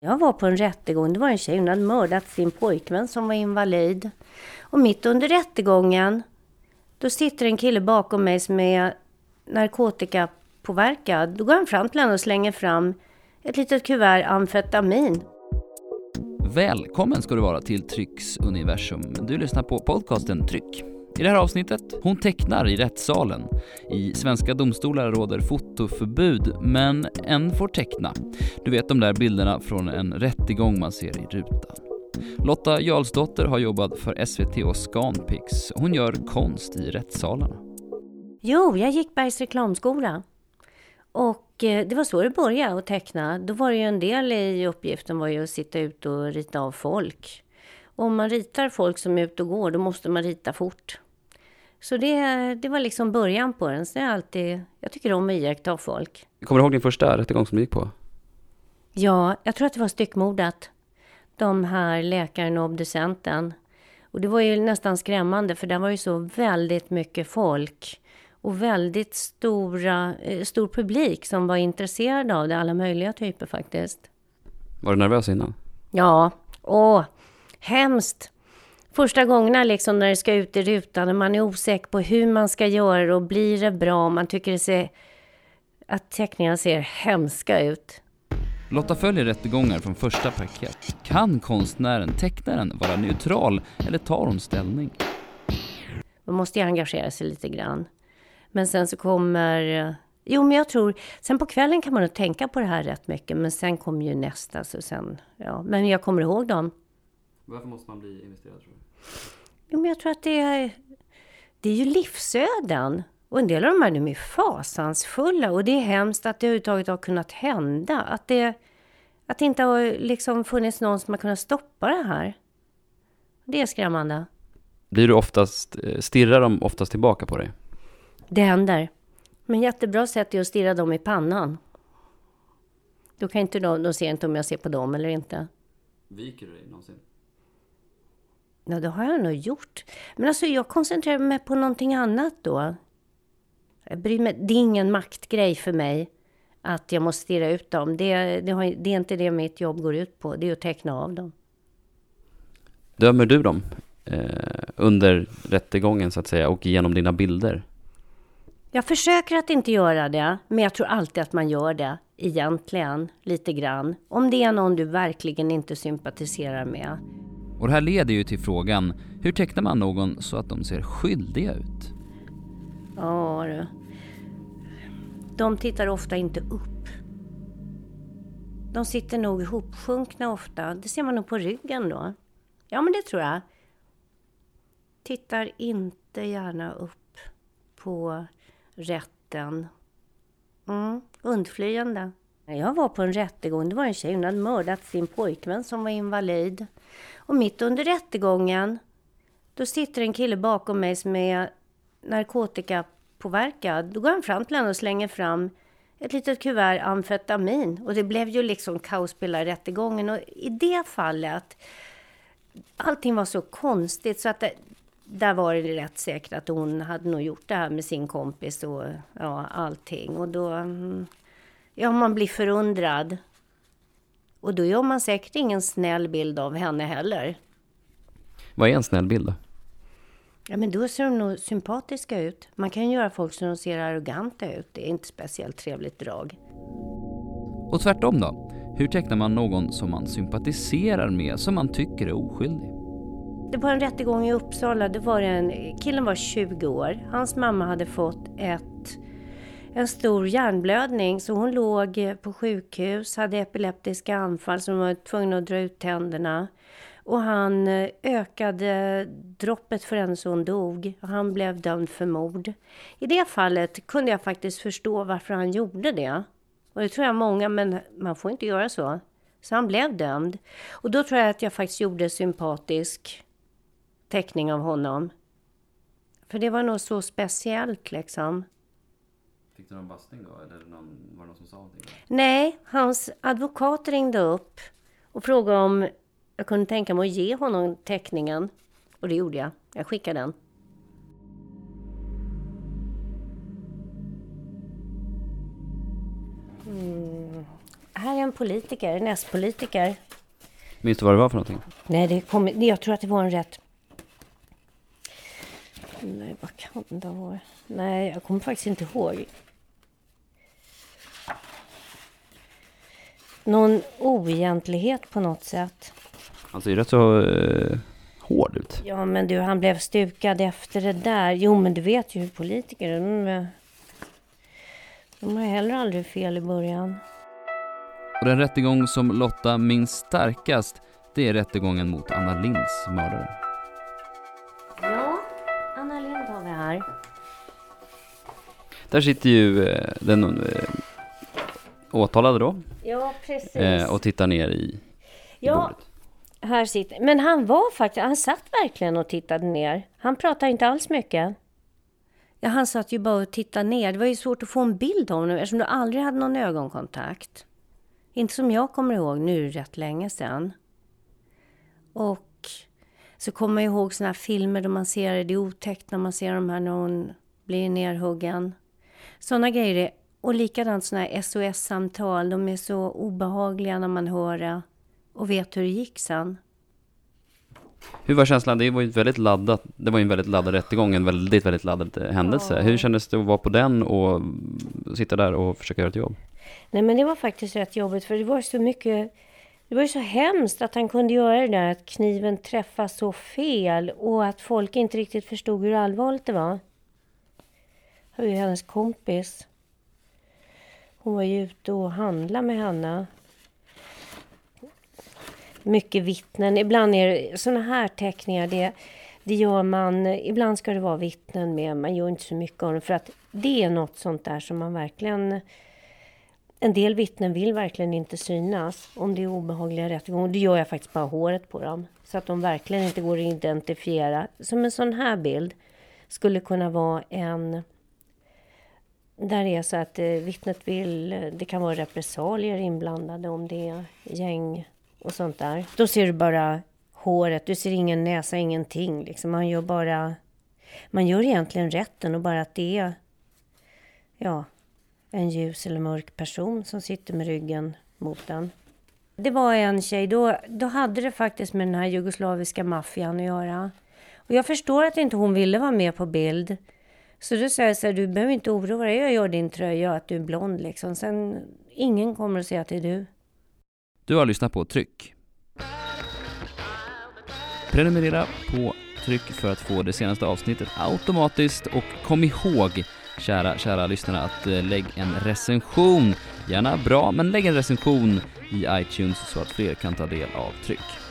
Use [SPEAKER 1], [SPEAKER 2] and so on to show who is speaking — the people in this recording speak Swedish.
[SPEAKER 1] Jag var på en rättegång, det var en tjej, hon hade mördat sin pojkvän som var invalid. Och mitt under rättegången, då sitter en kille bakom mig som är narkotikapåverkad. Då går han fram till henne och slänger fram ett litet kuvert amfetamin.
[SPEAKER 2] Välkommen ska du vara till Trycks universum. Du lyssnar på podcasten Tryck. I det här avsnittet, hon tecknar i rättssalen. I svenska domstolar råder fotoförbud, men en får teckna. Du vet de där bilderna från en rättegång man ser i rutan. Lotta Jarlsdotter har jobbat för SVT och Scanpix. Hon gör konst i rättssalarna.
[SPEAKER 1] Jo, jag gick Bergs reklamskola. Och eh, det var så det började att teckna. Då var det ju en del i uppgiften var ju att sitta ute och rita av folk. Och om man ritar folk som är ute och går, då måste man rita fort. Så det, det var liksom början på den. Så jag, alltid, jag tycker om att iaktta folk.
[SPEAKER 2] Kommer du ihåg din första rättegång som du gick på?
[SPEAKER 1] Ja, jag tror att det var styckmordet. De här läkaren och obducenten. Och det var ju nästan skrämmande för det var ju så väldigt mycket folk. Och väldigt stora, eh, stor publik som var intresserad av det. Alla möjliga typer faktiskt.
[SPEAKER 2] Var du nervös innan?
[SPEAKER 1] Ja, åh, hemskt första gångerna liksom när det ska ut i rutan, när man är osäker på hur man ska göra och blir det bra, man tycker det ser, att teckningarna ser hemska ut.
[SPEAKER 2] Lotta följer rättegångar från första parkett. Kan konstnären, tecknaren, vara neutral eller tar hon ställning?
[SPEAKER 1] Man måste ju engagera sig lite grann. Men sen så kommer... Jo, men jag tror... Sen på kvällen kan man nog tänka på det här rätt mycket, men sen kommer ju nästa. Så sen, ja. Men jag kommer ihåg dem.
[SPEAKER 2] Varför måste man bli investerad tror du?
[SPEAKER 1] Jo, men jag tror att det är, det är ju livsöden. Och en del av de här de är fasansfulla och det är hemskt att det överhuvudtaget har kunnat hända. Att det, att det inte har liksom funnits någon som har kunnat stoppa det här. Det är skrämmande.
[SPEAKER 2] Blir du oftast, eh, stirrar de oftast tillbaka på dig?
[SPEAKER 1] Det händer. Men jättebra sätt är att stirra dem i pannan. Då kan inte de, de ser inte om jag ser på dem eller inte.
[SPEAKER 2] Viker du dig någonsin?
[SPEAKER 1] Ja, det har jag nog gjort. Men alltså jag koncentrerar mig på någonting annat då. Jag bryr mig, det är ingen maktgrej för mig att jag måste stirra ut dem. Det, det, har, det är inte det mitt jobb går ut på. Det är att teckna av dem.
[SPEAKER 2] Dömer du dem eh, under rättegången så att säga och genom dina bilder?
[SPEAKER 1] Jag försöker att inte göra det, men jag tror alltid att man gör det egentligen, lite grann. Om det är någon du verkligen inte sympatiserar med.
[SPEAKER 2] Och det här leder ju till frågan, hur tecknar man någon så att de ser skyldiga ut?
[SPEAKER 1] Ja du. De tittar ofta inte upp. De sitter nog ihopsjunkna ofta. Det ser man nog på ryggen då. Ja, men det tror jag. Tittar inte gärna upp på rätten. Mm, undflyende. Jag var på en rättegång. Det var en tjej, hon hade mördat sin pojkvän som var invalid. Och mitt under rättegången, då sitter en kille bakom mig som är narkotikapåverkad. Då går han fram till henne och slänger fram ett litet kuvert amfetamin. Och det blev ju liksom kaos på hela rättegången. Och i det fallet, allting var så konstigt så att det, där var det rätt säkert att hon hade nog gjort det här med sin kompis och ja, allting. Och då, mm ja, man blir förundrad. Och då gör man säkert ingen snäll bild av henne heller.
[SPEAKER 2] Vad är en snäll bild då?
[SPEAKER 1] Ja, men då ser de nog sympatiska ut. Man kan ju göra folk så de ser arroganta ut. Det är inte speciellt trevligt drag.
[SPEAKER 2] Och tvärtom då? Hur tecknar man någon som man sympatiserar med, som man tycker är oskyldig?
[SPEAKER 1] Det var en rättegång i Uppsala. Det var en, killen var 20 år. Hans mamma hade fått ett en stor hjärnblödning så hon låg på sjukhus, hade epileptiska anfall så hon var tvungen att dra ut tänderna. Och han eh, ökade droppet för henne så hon dog. Han blev dömd för mord. I det fallet kunde jag faktiskt förstå varför han gjorde det. Och det tror jag många, men man får inte göra så. Så han blev dömd. Och då tror jag att jag faktiskt gjorde sympatisk teckning av honom. För det var nog så speciellt liksom.
[SPEAKER 2] Fick du någon bastning då? Eller någon, var det någon som sa någonting?
[SPEAKER 1] Nej, hans advokat ringde upp och frågade om jag kunde tänka mig att ge honom teckningen. Och det gjorde jag. Jag skickade den. Mm. här är en politiker, en S-politiker.
[SPEAKER 2] Minns du vad det var för någonting?
[SPEAKER 1] Nej, det kom, jag tror att det var en rätt... Det vara? Nej, jag kommer faktiskt inte ihåg. Någon oegentlighet på något sätt.
[SPEAKER 2] Han ser ju rätt så eh, hård ut.
[SPEAKER 1] Ja, men du, han blev stukad efter det där. Jo, men du vet ju hur politiker. De, de har heller aldrig fel i början.
[SPEAKER 2] Och den rättegång som Lotta minns starkast, det är rättegången mot Anna Linds mördare. Där sitter ju eh, den eh, åtalade då
[SPEAKER 1] Ja, precis.
[SPEAKER 2] eh, och tittar ner i, i
[SPEAKER 1] ja,
[SPEAKER 2] bordet.
[SPEAKER 1] här sitter... Men han var faktiskt... Han satt verkligen och tittade ner. Han pratade inte alls mycket. Ja, han satt ju bara och tittade ner. Det var ju svårt att få en bild av honom eftersom du aldrig hade någon ögonkontakt. Inte som jag kommer ihåg, nu det rätt länge sedan. Och så kommer man ihåg såna här filmer då man ser det är otäckt när man ser de här när hon blir nerhuggen. Sådana grejer. är- Och likadant såna här SOS-samtal. De är så obehagliga när man hör det och vet hur det gick sen.
[SPEAKER 2] Hur var känslan? Det var ju väldigt laddat, det var ju en väldigt laddad rättegång, en väldigt, väldigt laddad eh, händelse.
[SPEAKER 1] Ja.
[SPEAKER 2] Hur kändes det att vara på den och sitta där och försöka göra ett jobb?
[SPEAKER 1] Nej men det var faktiskt rätt jobbigt för det var så mycket det var ju så hemskt att han kunde göra det där att kniven träffade så fel och att folk inte riktigt förstod hur allvarligt det var. Det var ju hennes kompis. Hon var ju ute och handlade med henne. Mycket vittnen. Ibland är det sådana här teckningar, det, det gör man... Ibland ska det vara vittnen med, man gör inte så mycket av dem. för att det är något sånt där som man verkligen en del vittnen vill verkligen inte synas om det är obehagliga rättegångar. Det gör jag faktiskt bara håret på dem. Så att de verkligen inte går att identifiera. Som en sån här bild skulle kunna vara en... Där det är så att eh, vittnet vill... Eh, det kan vara repressalier inblandade om det är gäng och sånt där. Då ser du bara håret. Du ser ingen näsa, ingenting. Liksom. Man gör bara... Man gör egentligen rätten och bara att det är... Ja, en ljus eller mörk person som sitter med ryggen mot den. Det var en tjej, då, då hade det faktiskt med den här jugoslaviska maffian att göra. Och jag förstår att inte hon ville vara med på bild. Så då säger jag så här, du behöver inte oroa dig, jag gör din tröja att du är blond liksom. Sen, ingen kommer att säga att det är du.
[SPEAKER 2] Du har lyssnat på Tryck. Prenumerera på Tryck för att få det senaste avsnittet automatiskt och kom ihåg kära, kära lyssnare att eh, lägg en recension. Gärna bra, men lägg en recension i iTunes så att fler kan ta del av Tryck.